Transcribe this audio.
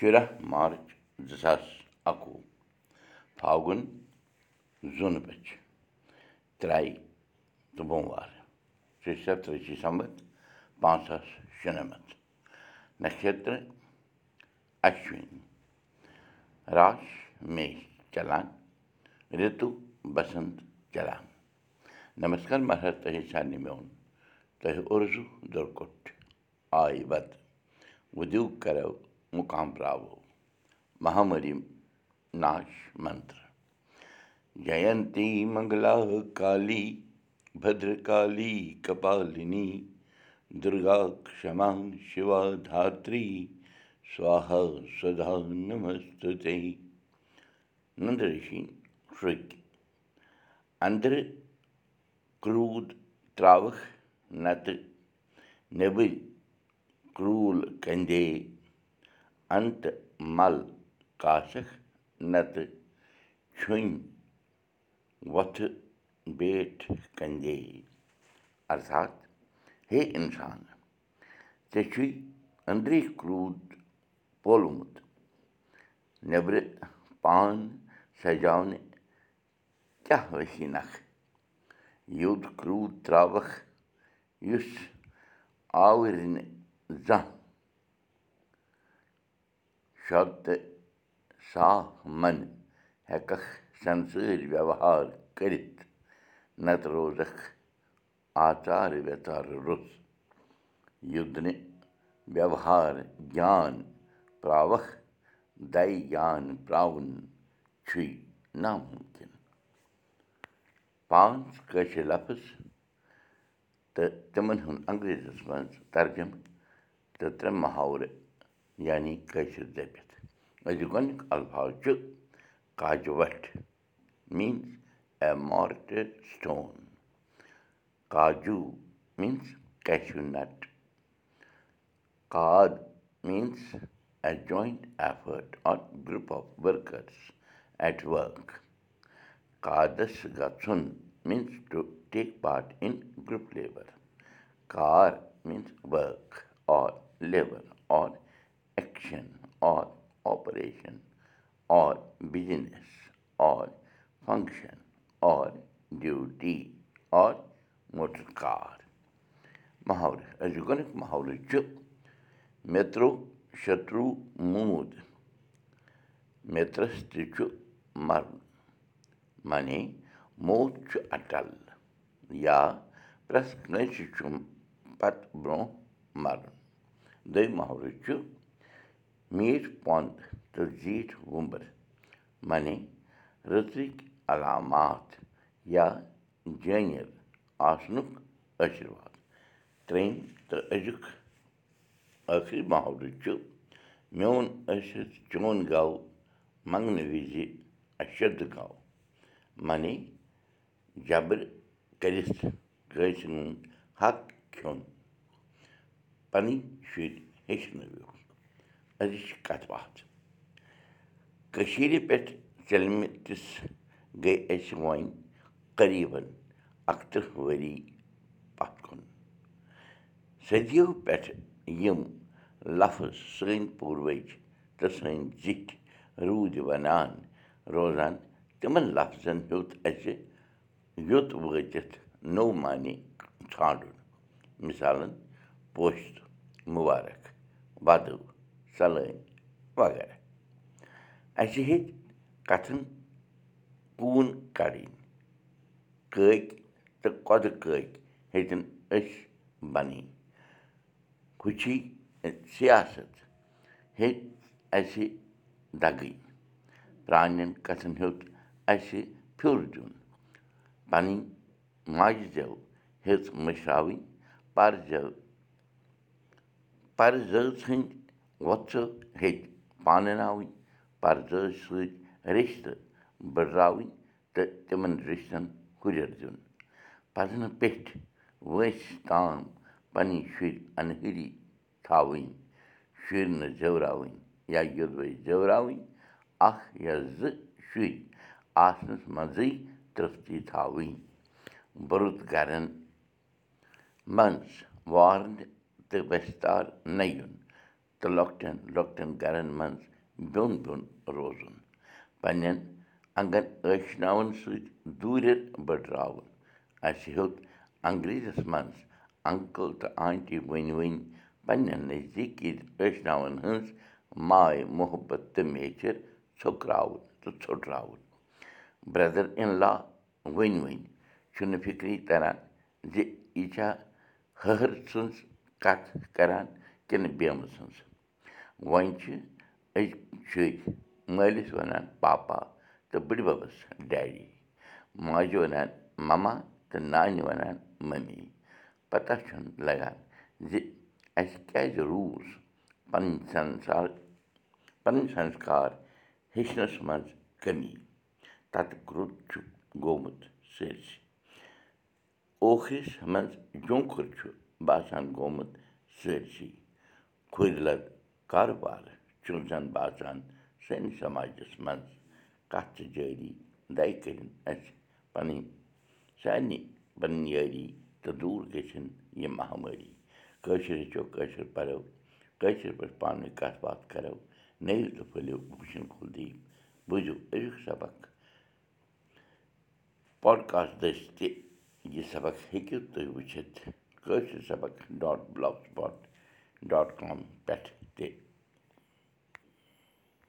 شُراہ مارٕچ زٕ ساس اَکوُہ فاگُن زوٗنہٕ بَجہِ ترٛایہِ تہٕ بوموار شَتھ ترٛیشی سَمَتھ پانٛژھ ساس شُنَمَتھ نَشترٕ اَشوِنی راش میش چلان رِتُو بَسنٛت چلان نمسکار مہراج تۄہہِ سارنٕے میون تۄہہِ اُرزوٗ دُرکُٹھ آیہِ بد وُدیوٗ کَرو ناش منتر جینتی منگلا کالی بدرکالی کپالِنی دُرگا کما سوہا سدا نمستُتے نندرشی شرٛکۍ أنٛدرٕ کرٛوٗد ترٛاوَکھ نتہٕ نیٚبٕرۍ کرٛوٗل کندے انتہٕ مل کاسکھ نتہٕ چھُنۍ وۄتھٕ بیٹھ کندے ارتھات ہے اِنسان ژےٚ چھُے أنٛدری کرٛوٗد پولمُت نیٚبرٕ پان سجاونہٕ کیٛاہ ؤسیٖنکھ یوٚت کرٛوٗد ترٛاوَکھ یُس آوٕرۍ نہٕ زانٛہہ شد تہٕ صاف من ہٮ۪ککھ سنسٲرۍ ویوہار کٔرِتھ نتہٕ روزکھ آژار وٮ۪ژار روٚس یُد نہٕ ویوہار جان پرٛاوَکھ دَے جان پرٛاوُن چھُے نامُمکِن پانٛژھ کٲشِر لفظ تہٕ تِمن ہُنٛد انٛگریزیس منٛز ترجمہٕ تہٕ ترٛےٚ محاورٕ یعنی کٲشِر دٔپِتھ أزیُک گۄڈنیُک الفاظ چھُ کاجہِ وَٹھ میٖنٕز اے مارٹر سٹون کاجوٗ میٖنٕز cashew nut کاد means a joint effort or group of workers at work کادس گژھُن means to take part in group labour car means work or labour or action or operation or business or function or duty or motor car محاورٕ أزیُک محاورٕ چھُ مےٚ ترٛوو شتروٗ موٗد مِترَس تہِ چھُ مَرُن معنی موت چھُ اَٹل یا پرٛٮ۪تھ کٲنٛسہِ چھُ پَتہٕ برٛونٛہہ مَرُن دوٚیِم محرٕ چھُ میٖٹھ پۄنٛد تہٕ زیٖٹھ وُمبٕر معنی رٕژٕکۍ علامات یا جٲنِر آسنُک ٲشِرواد ترٛیٚیِم تہٕ أزیُک ٲخری محرٕ چھُ میون ٲسِتھ چون گو منٛگنہٕ وِزِ اَشد گو معنی جبر کٔرِتھ کٲنٛسہِ ہُنٛد حق کھیوٚن پَنٕنۍ شُرۍ ہیٚچھنٲوِکھ أزِچ کَتھ باتھ کٔشیٖرِ پٮ۪ٹھ ژٔلمٕتِس گٔے أسۍ وۄنۍ قریٖبن اَکتٕرٛہ ؤری پَتھ کُن صدیو پٮ۪ٹھٕ یِم لفظ سٲنۍ پوٗروٕج تہٕ سٲنۍ زِٹھۍ روٗدۍ وَنان روزان تِمن لفظن ہیوٚت اَسہِ یوٚت وٲتِتھ نوٚو معنی ژھانٛڈُن مِثالن پوشہٕ مُبارک وَدو سَلٲنۍ وغیرہ اَسہِ ہیٚتۍ کَتھن کوٗن کَڑٕنۍ کٲکۍ تہٕ کۄدٕ کٲکۍ ہیٚتِن أسۍ بَنٕنۍ خوشی سِیاست ہیٚتۍ اَسہِ دَگٕنۍ پرٛانٮ۪ن کَتھن ہیوٚت اَسہِ پھیُر دیُن پَنٕنۍ ماجہِ زٮ۪و ہیٚژ مٔشراوٕنۍ پَرزٮ۪و پَرزٲژ ہٕنٛدۍ وۄژھٕ ہیٚتۍ پانہٕ پَرزٲژ سۭتۍ رِشتہٕ بٔڈراوٕنۍ تہٕ تِمَن رِشتَن ہُرٮ۪ر دیُن پَزِ نہٕ پیٚٹھۍ وٲنٛسہِ تام پَنٕنۍ شُرۍ اَنہری تھاوٕنۍ شُرۍ نہٕ زٮ۪وراوٕنۍ یا یوٚدوَے زٮ۪وراوٕنۍ اَکھ یا زٕ شُرۍ آسنَس منٛزٕے ترٛپتی تھاوٕنۍ بُرُد گَرَن منٛز وارنہِ تہٕ وٮ۪ستار نہٕ یُن تہٕ لۄکٹٮ۪ن لۄکٹٮ۪ن گَرَن منٛز بیوٚن بیوٚن روزُن پنٛنٮ۪ن انٛگَن ٲشناوَن سۭتۍ دوٗرِ بٔڑراوُن اَسہِ ہیوٚت انٛگریٖزَس منٛز اَنکٕل تہٕ آنٹی ؤنۍ ؤنۍ پنٛنٮ۪ن نزدیٖکی ٲشناوَن ہٕنٛز ماے محبت تہٕ میچھِر ژھٔکراوُن تہٕ ژھوٚٹراوُن برٛٮ۪دَر اِن لا ؤنۍ ؤنۍ چھُنہٕ فِکری تَران زِ یہِ چھا ہہر سٕنٛز کَتھ کَران کِنہٕ بیمہٕ سٕنٛز وۄنۍ چھِ أزۍ شُرۍ مٲلِس وَنان پاپا تہٕ بٕڈِبَبَس ڈیڈی ماجہِ وَنان مَما تہٕ نانہِ وَنان مٔمی پَتہ چھُنہٕ لَگان زِ اَسہِ کیٛازِ روٗز پَنٕنۍ سَنسار پَنٕنۍ سَنسکار ہیٚچھنَس منٛز کٔمی تَتھ گرُپ چھُ گوٚمُت سٲرسٕے اوکھرِس منٛز جوٗنٛکھُر چھُ باسان گوٚمُت سٲرسٕے کھُرِ لَد کارٕبار چھُ زَن باسان سٲنِس سماجَس منٛز کَتھ چھِ جٲری دَے کٔرِنۍ اَسہِ پَنٕنۍ سارنٕے پَنٕنۍ یٲری تہٕ دوٗر گٔژھِنۍ یہِ مہامٲری کٲشِر ہیٚچھو کٲشِر پَرو کٲشِر پٲٹھۍ پانہٕ ؤنۍ کَتھ باتھ کَرو نٔوِو تہٕ پھٔلِو وٕچھِن کُلدیٖپ بوٗزِو أزیُک سبق پاڈکاسٹ دٔسۍ تہِ یہِ سبق ہیٚکِو تُہۍ وٕچھِتھ کٲشِر سبق ڈاٹ بٕلاک ڈاٹ کام پٮ۪ٹھ تہِ